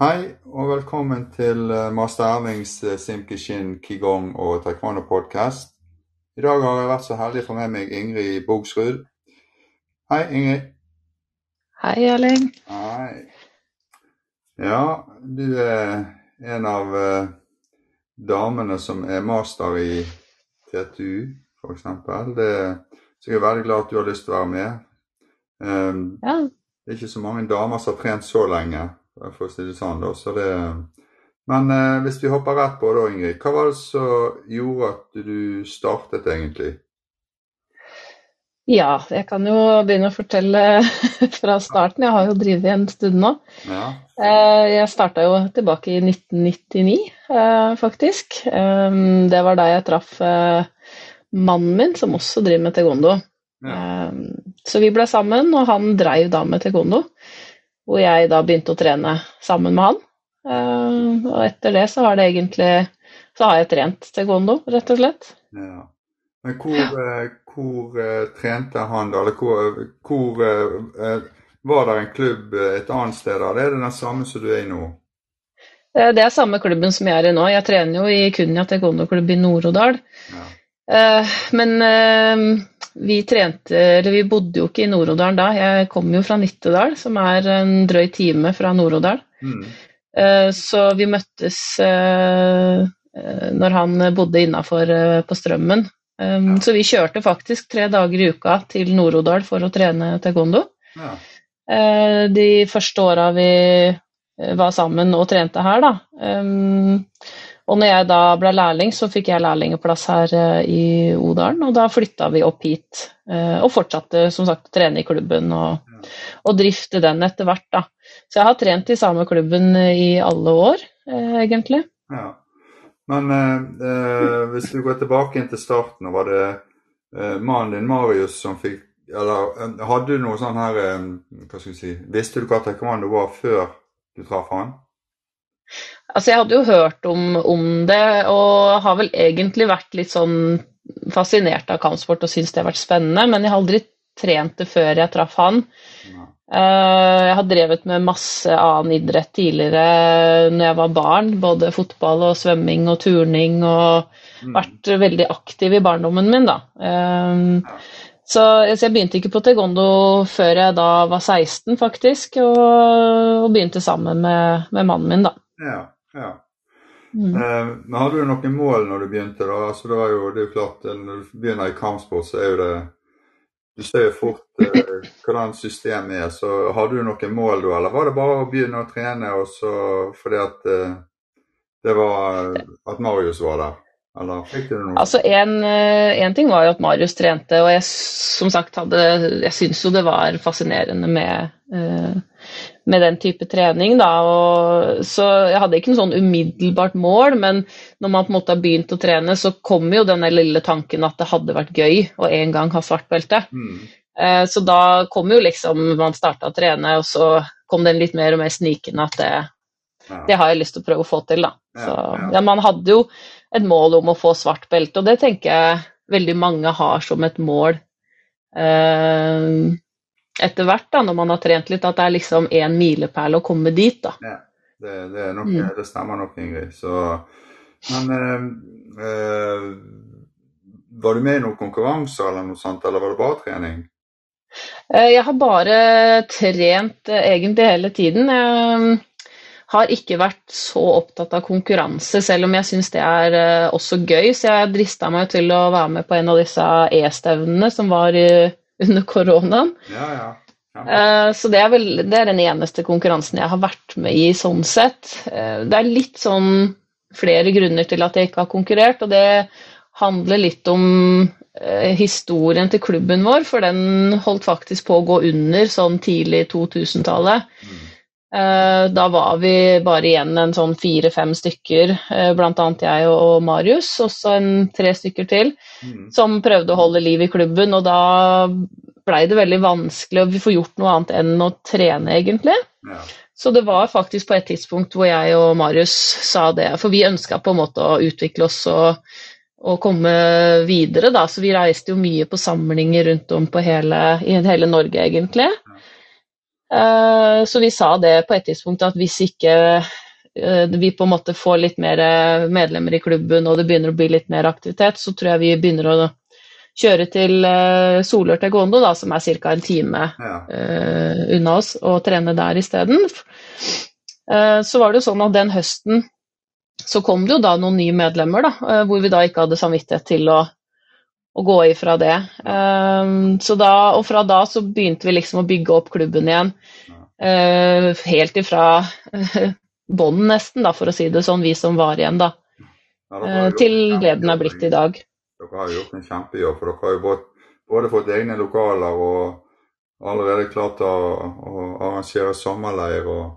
Hei, og velkommen til eh, Master Erlings eh, Simkishin Qigong og Taekwondo podcast. I dag har jeg vært så heldig å få med meg Ingrid Bogsrud. Hei, Ingrid. Hei, Erling. Hei. Ja, du er en av uh, damene som er master i TTU, f.eks. Så jeg er veldig glad at du har lyst til å være med. Um, Ja, det er ikke så mange damer som har trent så lenge, for å si det sånn. da, så det... Men eh, hvis vi hopper rett på da, Ingrid. Hva var det som gjorde at du startet egentlig? ja, jeg kan jo begynne å fortelle fra starten. Jeg har jo drevet en stund nå. Ja, Eh, Jeg starta jo tilbake i 1999, eh, faktisk. Eh, Det var da jeg traff mannen min, som også driver med taekwondo. ja, Så vi ble sammen, og han dreiv da med taekwondo. Hvor jeg da begynte å trene sammen med han. Uh, Og etter det så har det egentlig Så har jeg trent taekwondo, rett og slett. ja. Men hvor, eh, hvor eh, trente han da? Eller hvor, hvor Var det en klubb et annet sted? da? Eller er det den samme som du er i nå? Det er samme klubben som jeg er i nå. Jeg trener jo i Kunya taekwondo-klubb i Nord-Odal. Ja. Men vi trente Eller vi bodde jo ikke i Nord-Odal da. Jeg kom jo fra Nittedal, som er en drøy time fra Nord-Odal. Mm. Eh, Så vi møttes eh, eh, når han bodde innafor på Strømmen. Eh, Så vi kjørte faktisk tre dager i uka til Nord-Odal for å trene taekwondo. Ja. De første åra vi var sammen og trente her, da. Og når jeg da ble lærling, så fikk jeg lærlingeplass her eh, i Odalen, og da flytta vi opp hit. eh, og fortsatte som sagt å trene i klubben og, og drifte den etter hvert, da. Så jeg har trent i samme klubben i alle år, eh, egentlig. Ja. Men eh, eh, hvis du går tilbake inn til starten, var det eh, mannen din Marius som fikk Eller eh, hadde du noe sånn her eh, Hva skal vi si Visste du hva taekwondo var før du traff han? Altså, jeg hadde jo hørt om, om det, og har vel egentlig vært litt sånn fascinert av kampsport og syntes det har vært spennende, men jeg har aldri trent det før jeg traff han. Eh, Jeg har drevet med masse annen idrett tidligere når jeg var barn, både fotball og svømming og turning, og Mm. vært veldig aktiv i barndommen min, da. Eh. Så, jeg begynte ikke på taekwondo før jeg da var 16, faktisk, og, og begynte sammen med, med mannen min, da. Ja, ja. Mm. Eh, men hadde du noen mål når du begynte? da? Altså, det, var jo, det er jo klart, eh, Når du begynner i kampsport, så er jo det Du ser jo fort eh, hvordan systemet er. Så hadde du noen mål da, eller var det bare å begynne å trene og så fordi at eh, det var at Marius var der? Eller fikk du noe? Altså, en, eh, en ting var jo at Marius trente, og jeg som sagt hadde Jeg syns jo det var fascinerende med, eh, med den type trening, da. Og, så jeg hadde ikke noe sånn umiddelbart mål, men når man på en måte har begynt å trene, så kommer jo denne lille tanken at det hadde vært gøy å en gang ha svart belte. Mm. Eh, Så da kom jo liksom Man starta å trene, og så kom den litt mer og mer snikende at det, Ja. det har jeg lyst til å prøve å få til, da. Så, ja. ja, man hadde jo et mål om å få svart belte, og det tenker jeg veldig mange har som et mål eh, etter hvert, da, når man har trent litt, at det er liksom en milepæl å komme dit, da. Det, det, er nok, Mm. det stemmer nok, Ingrid. Så, men eh, eh, var du med i noen konkurranser eller noe sånt, eller var det bare trening? Eh, Jeg har bare trent egentlig hele tiden. Jeg har ikke vært så opptatt av konkurranse, selv om jeg syns det er også gøy. Så jeg drista meg til å være med på en av disse e-stevnene som var i- under koronaen. Ja, ja. ja. Eh, Så det er vel det er den eneste konkurransen jeg har vært med i sånn sett. Eh, Det er litt sånn flere grunner til at jeg ikke har konkurrert, og det handler litt om eh, historien til klubben vår, for den holdt faktisk på å gå under sånn tidlig 2000-tallet. Mm. Eh, Da var vi bare igjen en sånn fire-fem stykker, bl.a. blant annet jeg og Marius, og så en tre stykker til Mm. som prøvde å holde liv i klubben, og da blei det veldig vanskelig å få gjort noe annet enn å trene, egentlig. Ja. Så det var faktisk på et tidspunkt hvor jeg og Marius sa det, for vi ønska på en måte å utvikle oss og, og komme videre, da. Så vi reiste jo mye på samlinger rundt om på hele, i hele Norge, egentlig. Eh, så vi sa det på et tidspunkt at hvis ikke eh, vi på en måte får litt mer eh, medlemmer i klubben og det begynner å bli litt mer aktivitet, så tror jeg vi begynner å kjøre til Solør til Gondo, da, som er ca. en time ja. unna oss, og trene der isteden. Så var det jo sånn at den høsten så kom det jo da noen nye medlemmer, da, hvor vi da ikke hadde samvittighet til å å gå ifra det. Um, så da, og fra da så begynte vi liksom å bygge opp klubben igjen. Uh, helt ifra uh, bånn nesten, da, for å si det sånn, vi som var igjen, da. Ja, uh, til gleden er blitt i dag. Dere har gjort en kjempejobb, for dere har jo både, både fått egne lokaler og allerede klart å, å arrangere sommerleir. Og,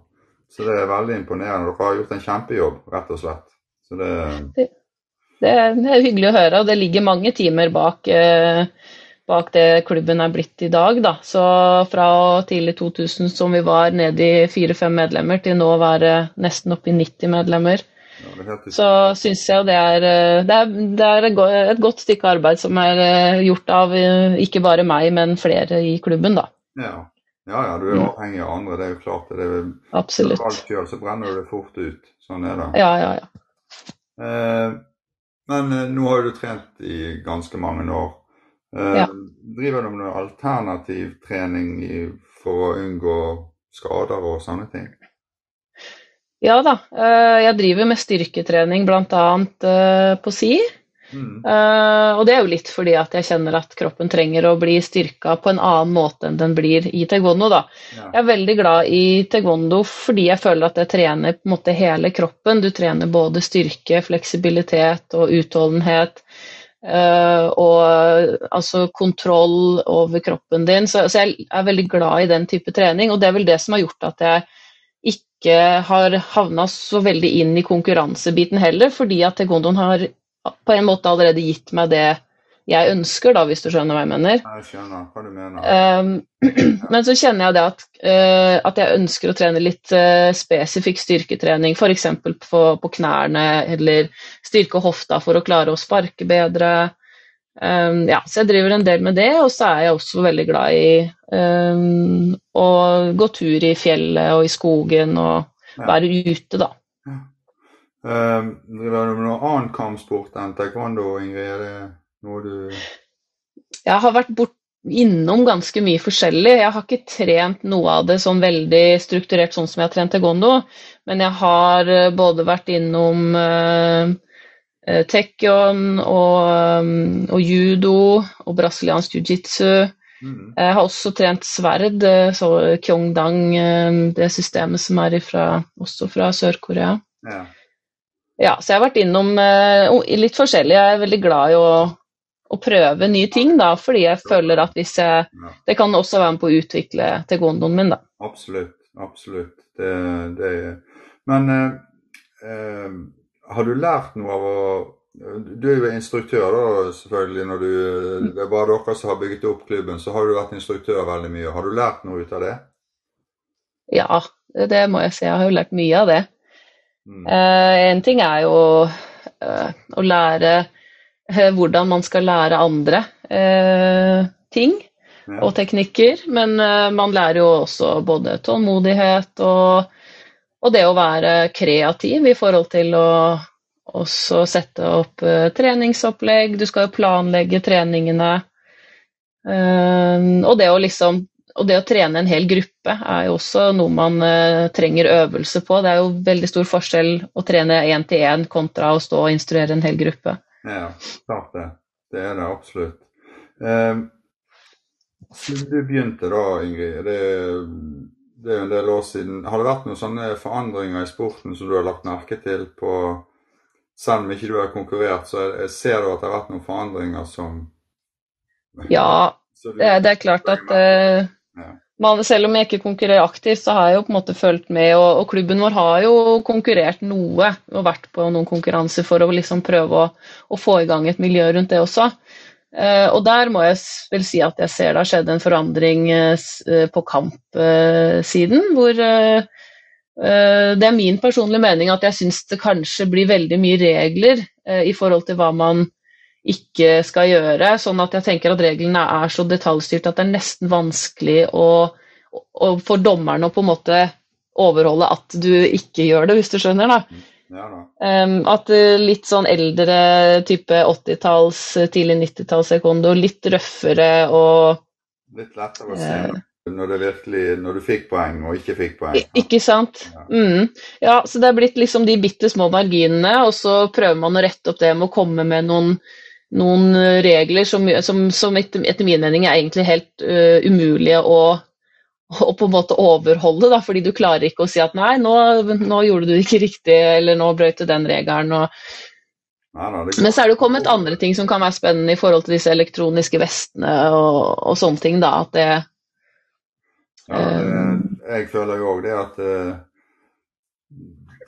så det er veldig imponerende. Dere har gjort en kjempejobb, rett og slett. Så det, det det er hyggelig å høre, og det ligger mange timer bak, eh, bak det klubben er blitt i dag. Da. Så fra tidlig 2000 som vi var nede i fire-fem medlemmer, til nå å være nesten oppe i 90 medlemmer. Ja, så syns jeg det er, eh, det er, det er et godt stykke arbeid som er eh, gjort av ikke bare meg, men flere i klubben, da. Ja, ja, ja du er mm. avhengig av andre, det er jo klart. Det er, Absolutt. Kjøl, så brenner du det fort ut. Sånn er det. Ja, ja, ja. Eh, men eh, nå har du trent i ganske mange år. Eh, ja. Driver du med noe alternativ trening i, for å unngå skader og sånne ting? Ja da, eh, jeg driver med styrketrening bl.a. Eh, på si. Mm. Uh, og det er jo litt fordi at jeg kjenner at kroppen trenger å bli styrka på en annen måte enn den blir i taekwondo. da. Ja. Jeg er veldig glad i taekwondo fordi jeg føler at jeg trener på en måte hele kroppen. Du trener både styrke, fleksibilitet og utholdenhet. Uh, og altså kontroll over kroppen din. Så, så, jeg er veldig glad i den type trening, og det er vel det som har gjort at jeg ikke har havna så veldig inn i konkurransebiten heller, fordi at taekwondoen har på en måte allerede gitt meg det jeg ønsker, da, hvis du skjønner hva jeg mener. Jeg skjønner hva du mener. Um, men så kjenner jeg det at, uh, at jeg ønsker å trene litt uh, spesifikk styrketrening, f.eks. På, på knærne, eller styrke hofta for å klare å sparke bedre. Um, ja, så jeg driver en del med det, og så er jeg også veldig glad i um, å gå tur i fjellet og i skogen og være ute, da. Uh, driver du med noe annen kampsport enn taekwondo, Ingrid? Er det noe du Jeg har vært bort innom ganske mye forskjellig. Jeg har ikke trent noe av det sånn veldig strukturert sånn som jeg har trent taekwondo, men jeg har eh, både vært innom uh, tekken og, um, og, judo og brasiliansk jiu-jitsu. Mm. Jeg har også trent sverd, så kyongdang, det systemet som er ifra, også fra Sør-Korea. Ja. Ja, så jeg har vært innom uh, litt forskjellig. Jeg er veldig glad i å, å, prøve nye ting, da, fordi jeg føler at hvis jeg Det kan også være med på å utvikle taekwondoen min, da. Absolutt. Absolutt. Det, det Men uh, uh, har du lært noe av å Du er jo instruktør, da, selvfølgelig. når du, Det er bare dere som har bygget opp klubben, så har du vært instruktør veldig mye. Har du lært noe ut av det? Ja, det må jeg si. Jeg har jo lært mye av det. Mm. Eh, en ting er jo eh, å lære eh, hvordan man skal lære andre ting og teknikker, men man lærer jo også både tålmodighet og, og det å være kreativ i forhold til å også sette opp treningsopplegg. Du skal jo planlegge treningene. og det å liksom og det å trene en hel gruppe er jo også noe man uh, trenger øvelse på. Det er jo veldig stor forskjell å trene én til én kontra å stå og instruere en hel gruppe. Ja, klart det. Det er det absolutt. Uh, siden du begynte da, Ingrid, det, det er jo en del år siden. Har det vært noen sånne forandringer i sporten som du har lagt merke til på Selv om ikke du har konkurrert, så jeg ser du at det har vært noen forandringer som Ja, det det er klart at uh, man, selv om jeg ikke konkurrerer aktivt, så har jeg jo på en måte fulgt med. Og, og, klubben vår har jo konkurrert noe og vært på noen konkurranser for å liksom prøve å, å, få i gang et miljø rundt det også. Uh, og der må jeg vel si at jeg ser det har skjedd en forandring uh, på kampsiden, uh, hvor det er min personlige mening at jeg syns det kanskje blir veldig mye regler i forhold til hva man ikke skal gjøre. Sånn at jeg tenker at reglene er så detaljstyrt at det er nesten vanskelig å, å, for dommerne å på en måte overholde at du ikke gjør det, hvis du skjønner, da. Ja da. Um, at uh, litt sånn eldre type 80-talls, tidlig 90-talls taekwondo, litt røffere og Litt lettere å se uh, når- virkelig Når du fikk poeng og ikke fikk poeng. Ikke sant? Ja. Mm. Ja, så det er blitt liksom de bitte små marginene, og så prøver man å rette opp det med å komme med noen, noen regler som, som, som etter, etter min mening er egentlig helt uh, umulige å, å på en måte overholde, da, fordi du klarer ikke å si at nei, nå, nå gjorde du det ikke riktig, eller nå brøt du den regelen. Og, Nei men så er det kommet andre ting som kan være spennende i forhold til disse elektroniske vestene og, og sånne ting, da. At det Ja, det, jeg føler jo òg det at uh,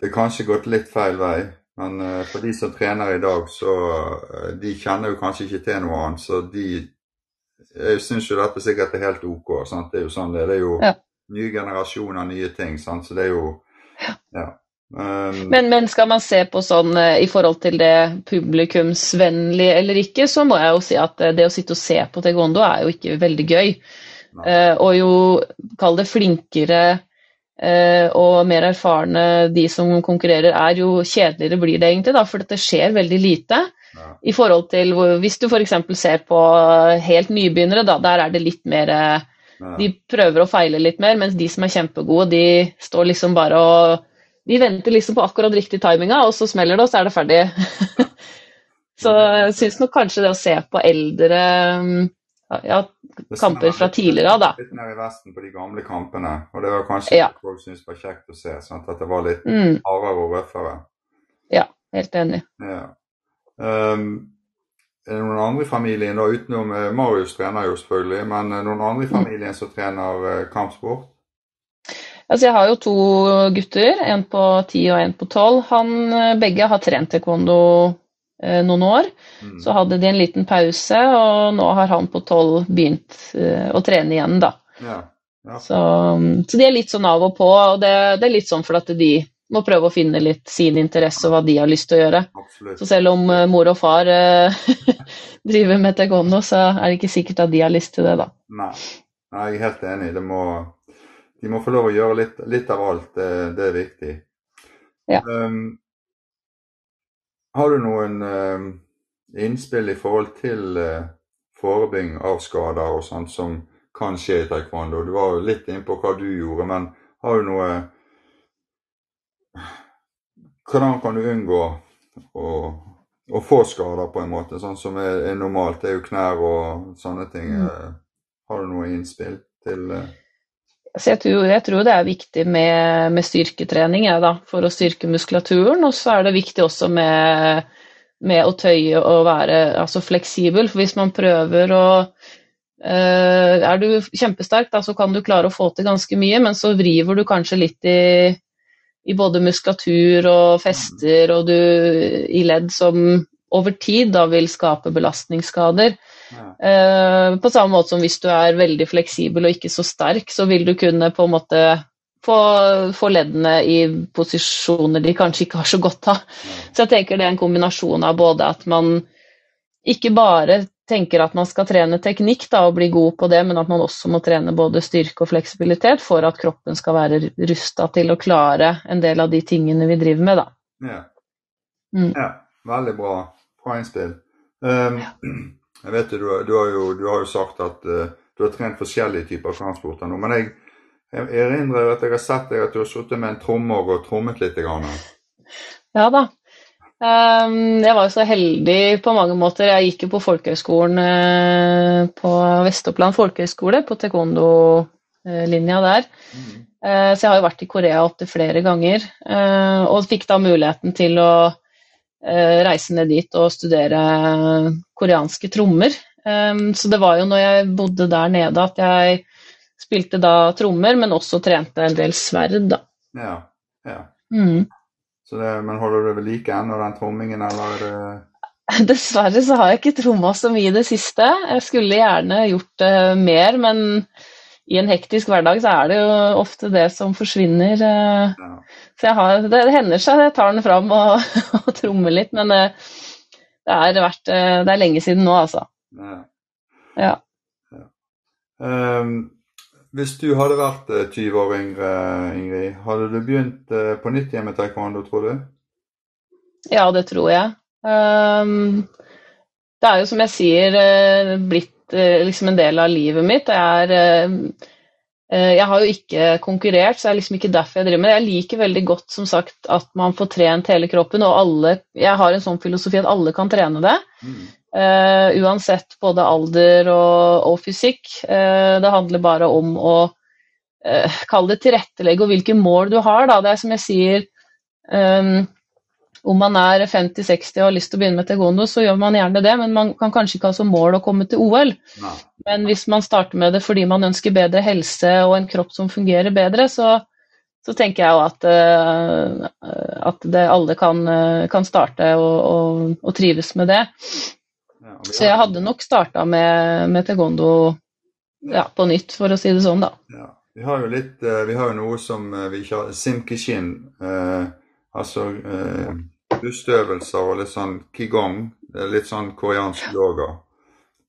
det kanskje gått litt feil vei. Men eh, for de som trener i dag, så eh, de kjenner jo kanskje ikke til noe annet. Så de Jeg syns jo dette sikkert er helt OK. Sant? Det er jo sånn det. Det er jo Ja. nye generasjoner, nye ting. Sant? Så det er jo Ja. Um, Men, men skal man se på sånn eh, i forhold til det publikumsvennlig eller ikke, så må jeg jo si at det å sitte og se på taekwondo er jo ikke veldig gøy. Eh, og jo, kall det flinkere og mer erfarne de som konkurrerer er, jo kjedeligere blir det egentlig, da, for det skjer veldig lite. ja. I forhold til Hvis du f.eks. ser på helt nybegynnere, da, der er det litt mer eh, Ja. De prøver å feile litt mer, mens de som er kjempegode, de står liksom bare og De venter liksom på akkurat riktig timinga, og så smeller det, og så er det ferdig. så jeg syns nok kanskje det å se på eldre mm, ja, kamper fra tidligere tidligere, da. Litt ned i vesten på de gamle kampene. Og det var kanskje Ja. folk syntes var kjekt å se. Sant? At det var litt mm, hardere og røffere. Ja, Helt enig. Ja. Um, er det noen andre i familien, da, utenom eh, Marius trener jo selvfølgelig, men eh, noen andre i Mm. familien som trener eh, kampsport? Altså, jeg har jo to gutter, en på ti og en på tolv. Han, begge har trent taekwondo noen år. Mm. Så hadde de en liten pause, og nå har han på tolv begynt eh, å trene igjen, da. Ja. Ja. Så, så de er litt sånn av og på, og det, det er litt sånn for at de må prøve å finne litt sin interesse og hva de har lyst til å gjøre. Absolutt. Så selv om eh, mor og far eh, driver med taekwondo, så er det ikke sikkert at de har lyst til det, da. Nei. Nei, jeg er helt enig. Det må, de må få lov å gjøre litt, litt av alt. Det, det er viktig. Ja. Um, har du noen eh, innspill i forhold til eh, forebygging av skader og sånt som kan skje i taekwondo? Du var jo litt inne på hva du gjorde, men har du noe Hvordan kan du unngå å, å få skader på en måte, sånn som er, er normalt? Det er jo knær og sånne ting. Mm. Uh, har du noe innspill til uh, Så jeg tror, jeg tror det er viktig med, med styrketrening jeg, da, for å styrke muskulaturen. Og så er det viktig også med, med å tøye og være altså fleksibel. For hvis man prøver å øh, Er du kjempesterk, da, så kan du klare å få til ganske mye, men så vriver du kanskje litt i, i både muskulatur og fester og du, i ledd som over tid da vil skape belastningsskader. Ja. Eh, på samme måte som hvis du er veldig fleksibel og ikke så sterk, så vil du kunne på en måte få, få leddene i posisjoner de kanskje ikke har så godt av. Så jeg tenker det er en kombinasjon av både at man ikke bare tenker at man skal trene teknikk da, og bli god på det, men at man også må trene både styrke og fleksibilitet for at kroppen skal være rusta til å klare en del av de tingene vi driver med. Da. Ja. Mm. ja. Veldig bra. Bra innspill. Um, jeg vet du, du, har jo, du har jo sagt at uh, du har trent forskjellige typer kampsporter nå, men jeg, jeg erindrer at jeg har sett deg at du har sittet med en trommer og trommet litt. Grann. Ja da. Um, jeg var jo så heldig på mange måter. Jeg gikk jo på folkehøgskolen uh, på Vest-Oppland folkehøgskole, på taekwondo-linja der. Mm. Uh, Så jeg har jo vært i Korea opptil flere ganger, eh, og fikk da muligheten til å eh, reise ned dit og studere koreanske trommer. Så det var jo når jeg bodde der nede at jeg spilte da trommer, men også trente en del sverd, da. Ja. ja. Mm. Så det, men holder du ved like ennå, den trommingen, eller er Dessverre så har jeg ikke tromma så mye i det siste. Jeg skulle gjerne gjort det mer, men i en hektisk hverdag så er det jo ofte det som forsvinner. eh. ja. Så jeg har, det hender seg jeg tar den fram og, og trommer litt, men eh, det er, vært, eh, det er lenge siden nå, altså. ja. Ja. Um, hvis du hadde vært 20 år yngre, Ingrid, hadde du begynt på nytt igjen med taekwondo, tror du? Ja, det tror jeg. Um, det er jo som jeg sier blitt liksom en del av livet mitt. Jeg, er Eh, jeg har jo ikke konkurrert, så det er liksom ikke derfor jeg driver med det. Jeg liker veldig godt som sagt, at man får trent hele kroppen, og alle Jeg har en sånn filosofi at alle kan trene det. Mm. Uh, uansett både alder og, og fysikk. Uh, det handler bare om å uh, kalle det tilrettelegge og hvilke mål du har. Da. Det er som jeg sier um, Om man er 50-60 og har lyst til å begynne med taekwondo, så gjør man gjerne det, men man kan kanskje ikke ha som mål å komme til OL. Nei. Men hvis man starter med det fordi man ønsker bedre helse og en kropp som fungerer bedre, så, så tenker jeg jo at, uh, at det, alle kan, uh, kan starte og, og, og, trives med det. Ja. Så jeg hadde nok starta med, med taekwondo ja, på nytt, for å si det sånn, da. Ja. Vi har jo litt, uh, vi har jo noe som vi ikke har Simkishin, altså pusteøvelser og litt sånn qigong. Litt sånn koreansk yoga.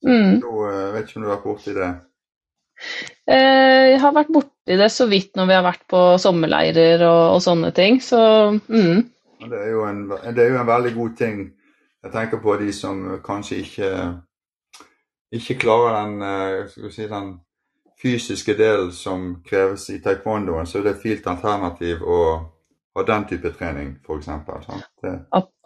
Mm. Så, uh, vet ikke om du har vært borti det? Eh, jeg har vært borti det så vidt når vi har vært på sommerleirer og, og sånne ting, så mm. det, er en, det, er jo en, veldig god ting. Jeg tenker på de som kanskje ikke, ikke klarer den, eh, si, den fysiske delen som kreves i taekwondoen, så det er et fint alternativ å ha den type trening, f.eks.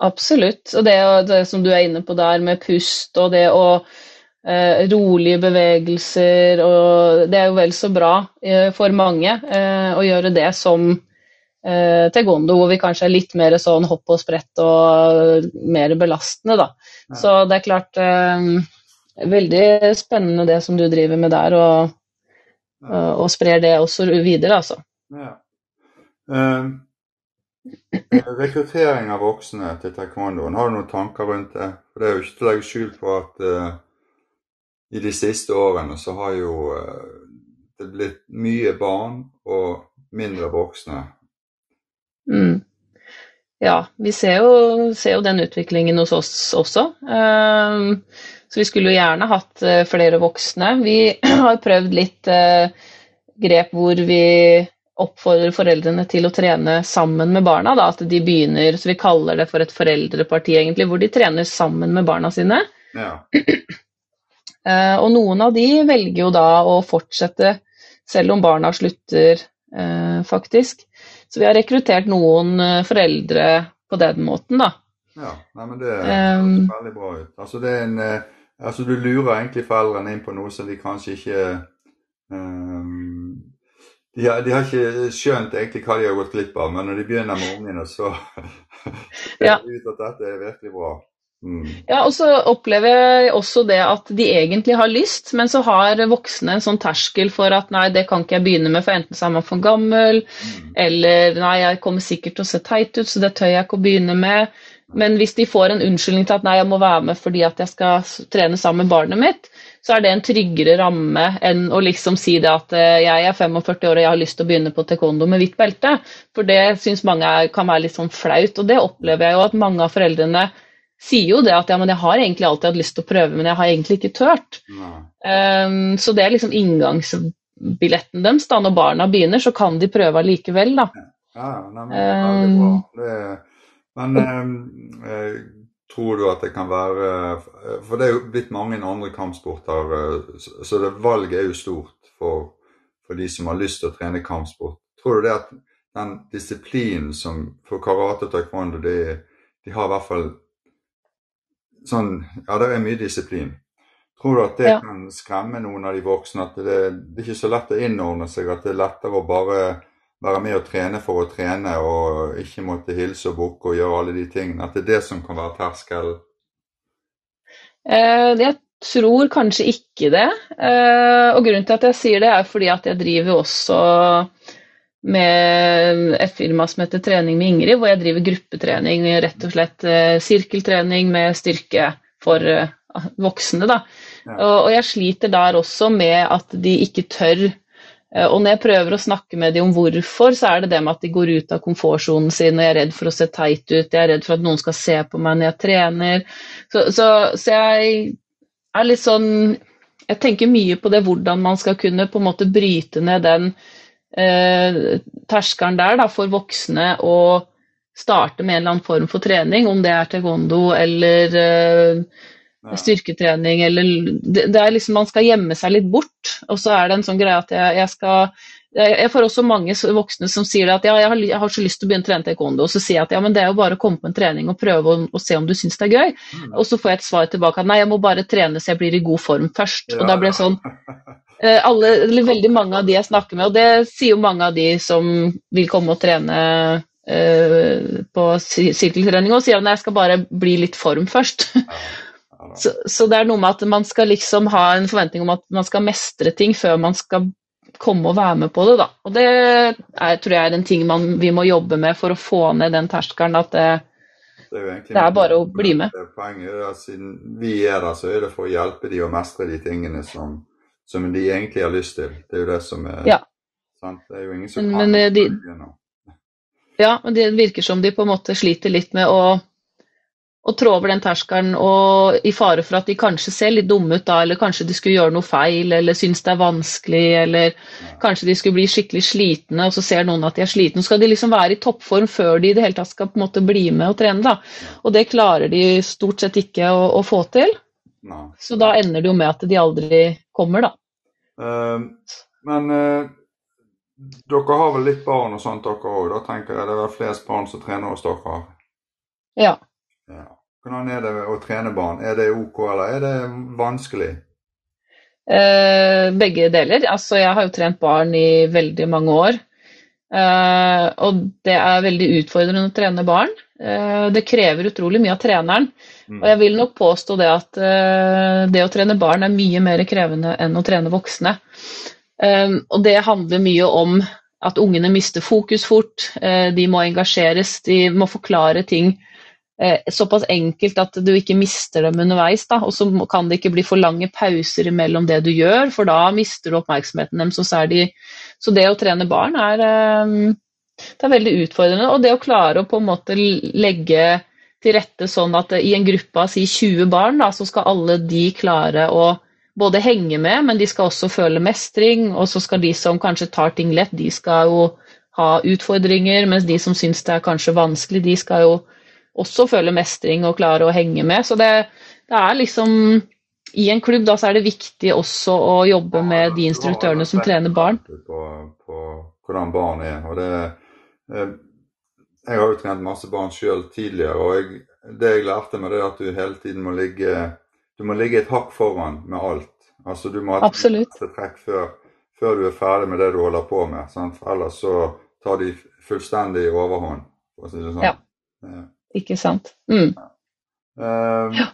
Absolutt. Og det, det som du er inne på der med pust og det å eh, rolige bevegelser, og det er jo vel så bra eh, for mange eh, å gjøre det som eh, taekwondo, hvor vi kanskje er litt mer sånn hopp og sprett og mer belastende, da. Ja. Så det er klart eh, Veldig spennende det som du driver med der, og, ja. og, sprer det også videre, altså. Ja. Um, rekruttering av voksne til taekwondoen, har du noen tanker rundt det? For Det er jo ikke til å legge skjul på at uh, i de siste årene så har jo uh, det blitt mye barn og mindre voksne. Mm. Ja, vi ser jo, ser jo, den utviklingen hos oss også. Um, så vi skulle jo gjerne hatt uh, flere voksne. Vi har prøvd litt uh, grep hvor vi oppfordrer foreldrene til å trene sammen med barna. Da, at de begynner, så Vi kaller det for et foreldreparti, egentlig, hvor de trener sammen med barna sine. Ja. Uh, og noen av de velger jo da å fortsette selv om barna slutter, uh, faktisk. Så vi har rekruttert noen uh, foreldre på den måten, da. Ja, nei, men det høres veldig bra ut. Altså, det en, altså, du lurer egentlig foreldrene inn på noe som de kanskje ikke um, de, har, de, har, ikke skjønt egentlig hva de har gått glipp av, men når de begynner med ungene, så finner de ut at dette er virkelig bra. Mm. Ja, og så opplever jeg også det at de egentlig har lyst, men så har voksne en sånn terskel for at nei, det kan ikke jeg begynne med, for enten så er man for gammel, mm. eller nei, jeg kommer sikkert til å se teit ut, så det tør jeg ikke å begynne med. Men hvis de får en unnskyldning til at nei, jeg må være med fordi at jeg skal trene sammen med barnet mitt, så er det en tryggere ramme enn å liksom si det at eh, jeg er 45 år og jeg har lyst til å begynne på taekwondo med hvitt belte. For det syns mange kan være litt sånn flaut, og det opplever jeg jo at mange av foreldrene sier jo det at ja, men jeg har egentlig alltid hatt lyst til å prøve, men jeg har egentlig ikke turt. Um, så det er liksom inngangsbilletten deres. da, Når barna begynner, så kan de prøve allikevel, da. Ja, nei, men, er bra. Det, men um, tror du at det kan være For det er jo blitt mange andre kampsporter, så det, valget er jo stort for, for de som har lyst til å trene kampsport. Tror du det at den disiplinen som for karate og taekwondo, de, de har i hvert fall sånn Ja, det er mye disiplin. Tror du at det ja. kan skremme noen av de voksne? At det, det er ikke så lett å innordne seg, at det er lettere å bare være med og trene for å trene, og ikke måtte hilse og bukke og gjøre alle de tingene? At det er det som kan være terskelen? Eh, jeg tror kanskje ikke det. Eh, og grunnen til at jeg sier det, er fordi at jeg driver også med et firma som heter Trening med Ingrid, hvor jeg driver gruppetrening, rett og slett eh, sirkeltrening med styrke for eh, voksne. Da. Ja. Og, og, jeg sliter der også med at de ikke tør. Eh, og når jeg prøver å snakke med dem om hvorfor, så er det det med at de går ut av komfortsonen sin, og jeg er redd for å se teit ut, jeg er redd for at noen skal se på meg når jeg trener. Så, så, så jeg er litt sånn jeg tenker mye på det hvordan man skal kunne på en måte bryte ned den eh, terskelen der da, for voksne å starte med en eller annen form for trening, om det er taekwondo eller eh, styrketrening eller det, det, er liksom Man skal gjemme seg litt bort. Og så er det en sånn greie at jeg, jeg skal jeg får også mange voksne som sier at ja, jeg har, jeg har, så lyst til å begynne å trene taekwondo. Og så sier jeg at ja, men det er jo bare å komme på en trening og prøve å, å se om du syns det er gøy. Mm. Og så får jeg et svar tilbake at nei, jeg må bare trene så jeg blir i god form først. Ja. Og da blir det sånn eh, alle, eller Veldig mange av de jeg snakker med, og det sier jo mange av de som vil komme og trene uh, på sirkeltrening, og sier at jeg skal bare bli litt form først. så, så det er noe med at man skal liksom ha en forventning om at man skal mestre ting før man skal komme og være med på det. Da. Og det er, tror jeg er en ting man, vi må jobbe med for å få ned den terskelen. At det, det, er, det er, bare å bli med. Poenget er at siden vi er der, så er det for å hjelpe de å mestre de tingene som, som de egentlig har lyst til. Det er jo det som er ja. sant? Det er jo ingen som men, kan men, eh, de, Ja, men det virker som de på en måte sliter litt med å og trå over den terskelen og i fare for at de kanskje ser litt dumme ut da, eller kanskje de skulle gjøre noe feil, eller synes det er vanskelig, eller kanskje de skulle bli skikkelig slitne, og så ser noen at de er slitne. Så skal de liksom være i toppform før de i det hele tatt skal på en måte bli med og trene, da. Og det klarer de stort sett ikke å, å få til. Så da ender det jo med at de aldri kommer, da. Uh, men uh, dere har vel litt barn og sånt dere òg, da tenker jeg det er vel flest barn som trener hos dere? Ja. Ja. Hvordan er det å trene barn? Er det OK, eller er det vanskelig? Eh, begge deler. Altså, jeg har jo trent barn i veldig mange år. Eh, og det er veldig utfordrende å trene barn. Eh, det krever utrolig mye av treneren. Mm. Og jeg vil nok påstå det at eh, det å trene barn er mye mer krevende enn å trene voksne. Eh, og det handler mye om at ungene mister fokus fort, eh, de må engasjeres, de må forklare ting såpass enkelt at du ikke mister dem underveis. Da. Og så kan det ikke bli for lange pauser mellom det du gjør, for da mister du oppmerksomheten deres. Så, de, så det å trene barn er, eh, det er veldig utfordrende. Og det å klare å på en måte legge til rette sånn at i en gruppe av si 20 barn, da, så skal alle de klare å både henge med, men de skal også føle mestring. Og så skal de som kanskje tar ting lett, de skal jo ha utfordringer, mens de som syns det er kanskje vanskelig, de skal jo også føle mestring og klare å henge med. Så det, det er liksom I en klubb da, så er det viktig også å jobbe med de instruktørene som trener barn. På, på hvordan barn er. Og det, eh, jeg har jo trent masse barn sjøl tidligere, og jeg, det jeg lærte meg, det er at du hele tiden må ligge du må ligge et hakk foran med alt. Altså Du må ha et trekk før, før, du er ferdig med det du holder på med. Sant? Ellers så tar de fullstendig overhånd. For å si det sånn. Ja. Ikke sant. Mm. Uh, ja.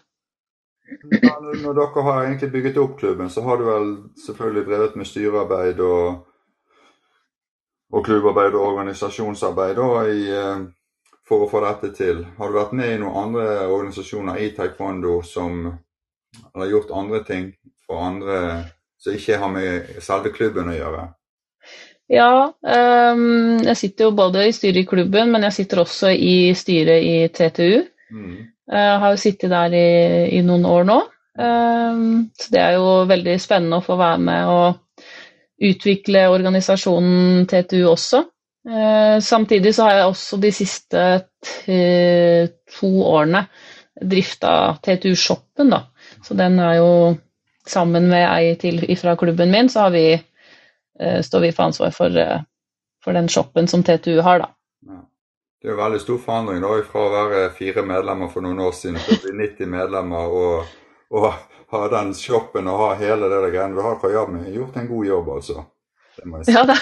Når dere har egentlig bygget opp klubben, så har du vel selvfølgelig drevet med styrearbeid og, og klubbarbeid og organisasjonsarbeid og i, uh, for å få dette til. Har du vært med i noen andre organisasjoner i taekwondo som har gjort andre ting for andre som ikke har med selve klubben å gjøre? Ja, um, jeg sitter jo både i styret i klubben, men jeg sitter også i styret i TTU. Mm. Jeg eh, har jo sittet der i, i noen år nå. Um, så det er jo veldig spennende å få være med og utvikle organisasjonen TTU også. Uh, samtidig så har jeg også de siste to årene drifta TTU-shoppen, da. Så den er jo sammen med ei til fra klubben min, så har vi står vi for ansvar for, eh, for, den shoppen som TTU har, da. Ja. Det er jo veldig stor forandring da, fra å være fire medlemmer for noen år siden til å bli 90 medlemmer og, og, ha den shoppen og ha hele det greiene. Du har Kayami gjort en god jobb, altså. Det må jeg si. Ja, det,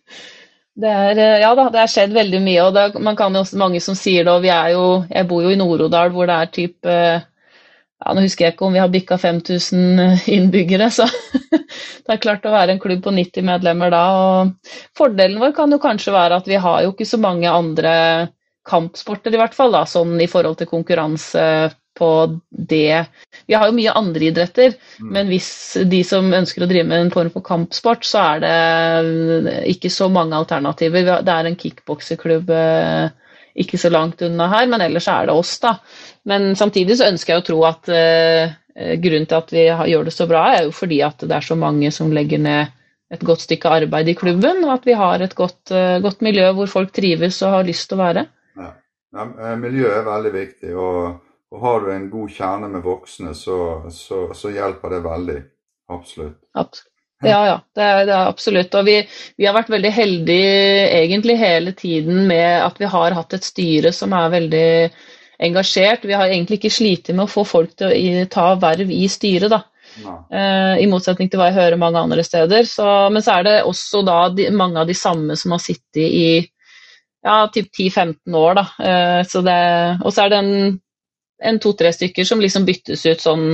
det er, eh, ja da, det har skjedd veldig mye. og det, man kan jo også mange som sier det, og vi er jo, Jeg bor jo i Nord-Odal hvor det er type ja, Nå husker jeg ikke om vi har bikka 5000 innbyggere, så det er klart å være en klubb på 90 medlemmer da. Og fordelen vår kan jo kanskje være at vi har jo ikke så mange andre kampsporter, i hvert fall, da, sånn i forhold til konkurranse på det. Vi har jo mye andre idretter, mm. men hvis de som ønsker å drive med en form for kampsport, så er det ikke så mange alternativer. Det er en kickbokseklubb eh, ikke så langt unna her, men ellers er det oss, da. Men samtidig så ønsker jeg å tro at eh, grunnen til at vi har, gjør det så bra, er jo fordi at det er så mange som legger ned et godt stykke arbeid i klubben, og at vi har et godt, eh, godt miljø hvor folk trives og har lyst til å være. Ja. Ja, miljøet er veldig viktig, og, og, har du en god kjerne med voksne, så, så, så hjelper det veldig. Absolutt. Absolutt. Ja, ja. Det er, det er absolutt. Og vi, vi, har vært veldig heldige egentlig hele tiden med at vi har hatt et styre som er veldig engasjert. Vi har egentlig ikke slitt med å få folk til å ta verv i styret, da. Uh, I motsetning til hva jeg hører mange andre steder. Så, men så er det også da de, mange av de samme som har sittet i ja, typ 10-15 år, da. Uh, så det, og så er det en, en to-tre stykker som liksom byttes ut sånn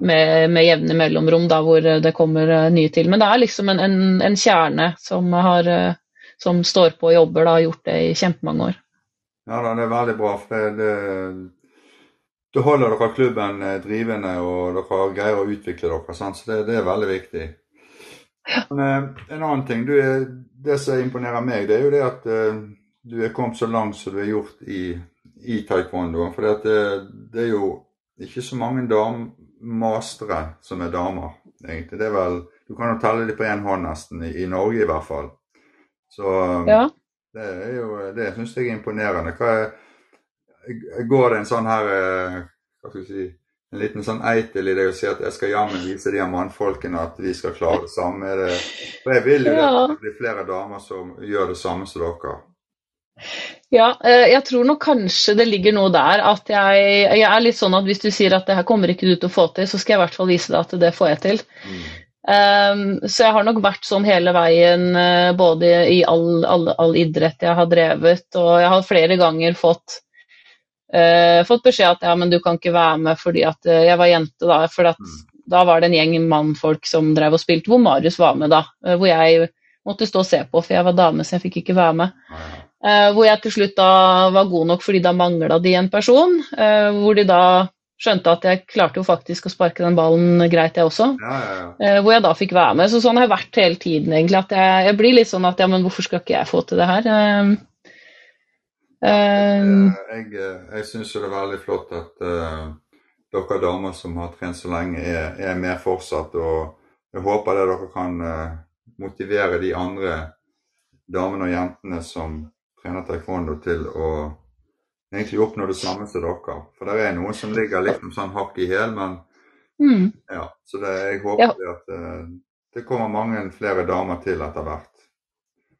med, med jevne mellomrom, da, hvor det kommer uh, nye til. Men det er liksom en, en, en kjerne som, har, som står på og jobber, da, har gjort det i kjempemange år. Ja, det er veldig bra. for det, det da holder dere klubben eh, drivende, og dere greier å utvikle dere. Sant? Så det, det, er veldig viktig. Men eh, en annen ting. Du, det som imponerer meg, det er jo det at du er kommet så langt som du har gjort i, i taekwondo. For det, det, er jo ikke så mange mastere som er damer, egentlig. Det er vel, Du kan jo telle dem på én hånd nesten, i, i, Norge i hvert fall. Så ja. det er jo, det syns jeg er imponerende. Er går det en sånn her eh, hva skal vi si, en liten sånn eitel i det å si at jeg skal jammen vise de mannfolkene at vi skal klare det samme. Det, for jeg vil jo ja. det blir flere damer som gjør det samme som dere. Ja, eh, jeg tror nok kanskje det ligger noe der at jeg, jeg, er litt sånn at hvis du sier at det her kommer ikke du til å få til, så skal jeg i hvert fall vise deg at det får jeg til. Mm. Um, så jeg har nok vært sånn hele veien, uh, både i all, all, all, idrett jeg har drevet, og jeg har flere ganger fått uh, fått beskjed at ja, men du kan ikke være med fordi at jeg var jente da. For at, mm. da var det en gjeng mannfolk som drev og spilte, hvor Marius var med da. Hvor jeg måtte stå og se på, for jeg var dame, så jeg fikk ikke være med. Hvor jeg til slutt da var god nok fordi da mangla de en person. hvor de da skjønte at jeg klarte jo faktisk å sparke den ballen greit, jeg også. Ja, ja, ja. hvor jeg da fikk være med. Så sånn har jeg vært hele tiden, egentlig. At jeg, jeg, blir litt sånn at ja, men hvorfor skal ikke jeg få til det her? Uh, jeg eh, jeg syns det er veldig flott at uh, dere damer som har trent så lenge, er, er med fortsatt. Og jeg håper det dere kan uh, motivere de andre damene og jentene som trener taekwondo, til å egentlig oppnå det samme som dere. For det er noen som ligger litt sånn hakk i hæl, men mm. ja, Så det, jeg håper ja. at det kommer mange flere damer til etter hvert.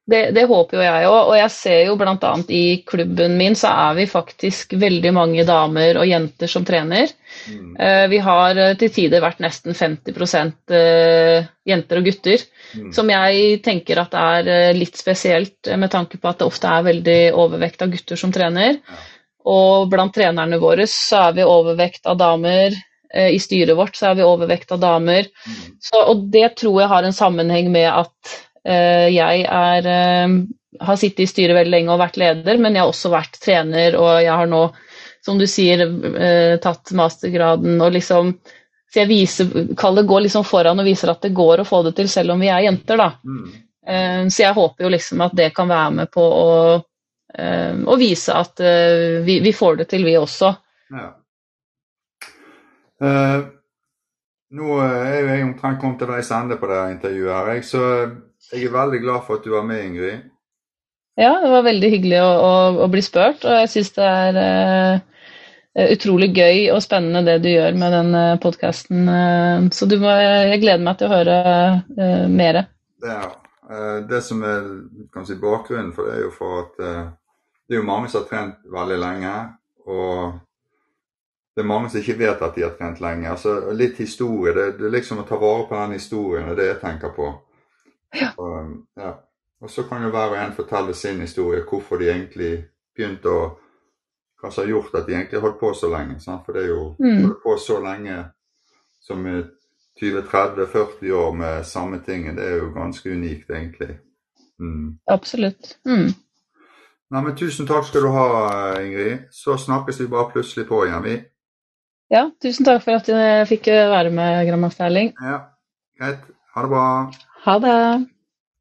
Det, det, håper jo jeg òg. Og jeg ser jo bl.a. i klubben min så er vi faktisk veldig mange damer og jenter som trener. Mm. Uh, vi har uh, til tider vært nesten 50 uh, eh, jenter og gutter. Mm. Som jeg tenker at er litt spesielt med tanke på at det ofte er veldig overvekt av gutter som trener. Og blant trenerne våre så er vi overvekt av damer. I styret vårt så er vi overvekt av damer. Mm. Så, og det tror jeg har en sammenheng med at Eh, jeg er, eh, har sittet i styret veldig lenge og vært leder, men jeg har også vært trener, og jeg har nå, som du sier, eh, tatt mastergraden og liksom så jeg viser, Kalle går liksom foran og viser at det går å få det til, selv om vi er jenter. da. Mm. Så jeg håper jo liksom at det kan være med på å, å vise at vi, vi, får det til, vi også. Ja. Uh, nå er jeg omtrent kommet til veis ende på det intervjuet. her, jeg, så jeg er veldig glad for at du var med, Ingrid. Ja, det var veldig hyggelig å, å, å bli spurt, og jeg syns det er uh, utrolig gøy og spennende det du gjør med den uh, podkasten. Uh, så må, jeg gleder meg til å høre uh, mer. Det, det som er si, bakgrunnen for det, er jo for at det er jo mange som har trent veldig lenge. og det er mange som ikke vet at de har trent lenge. Altså, Litt historie. Det, det er liksom å ta vare på den historien, det er det jeg tenker på. Ja. Og, ja. og så kan jo hver og en fortelle sin historie, hvorfor de egentlig begynte å Hva som har gjort at de egentlig holdt på så lenge. Sant? For det er jo mm. holdt på så lenge som 20-30-40 år med samme ting. Det er jo ganske unikt, egentlig. Mm. Absolutt. Mm. Nei, men Tusen takk skal du ha, Ingrid. Så snakkes vi bare plutselig på igjen, vi. Ja, tusen takk for at jeg fikk være med, Grandmaster Erling. Ja, greit. Ha det bra. Ha det.